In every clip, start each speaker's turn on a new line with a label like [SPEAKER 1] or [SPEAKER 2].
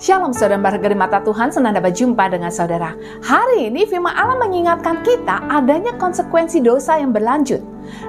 [SPEAKER 1] Shalom saudara berharga di mata Tuhan, senang dapat jumpa dengan saudara. Hari ini firman Allah mengingatkan kita adanya konsekuensi dosa yang berlanjut.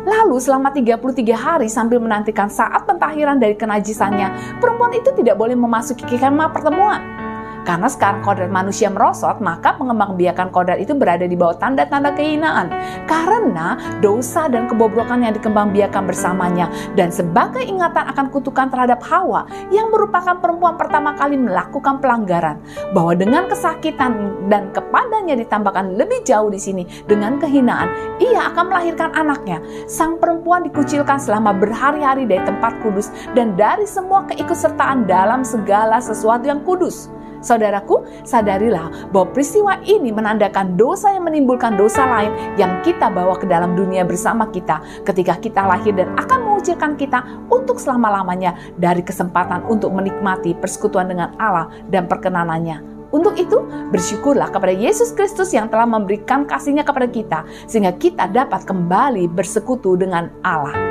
[SPEAKER 1] Lalu selama 33 hari sambil menantikan saat pentahiran dari kenajisannya, perempuan itu tidak boleh memasuki kemah pertemuan. Karena sekarang kodrat manusia merosot, maka pengembangbiakan kodrat itu berada di bawah tanda-tanda kehinaan. Karena dosa dan kebobrokan yang dikembangbiakan bersamanya. Dan sebagai ingatan akan kutukan terhadap Hawa yang merupakan perempuan pertama kali melakukan pelanggaran. Bahwa dengan kesakitan dan kepadanya ditambahkan lebih jauh di sini dengan kehinaan, ia akan melahirkan anaknya. Sang perempuan dikucilkan selama berhari-hari dari tempat kudus dan dari semua keikutsertaan dalam segala sesuatu yang kudus. Saudaraku, sadarilah bahwa peristiwa ini menandakan dosa yang menimbulkan dosa lain yang kita bawa ke dalam dunia bersama kita ketika kita lahir dan akan mengucilkan kita untuk selama-lamanya dari kesempatan untuk menikmati persekutuan dengan Allah dan perkenanannya. Untuk itu, bersyukurlah kepada Yesus Kristus yang telah memberikan kasihnya kepada kita, sehingga kita dapat kembali bersekutu dengan Allah.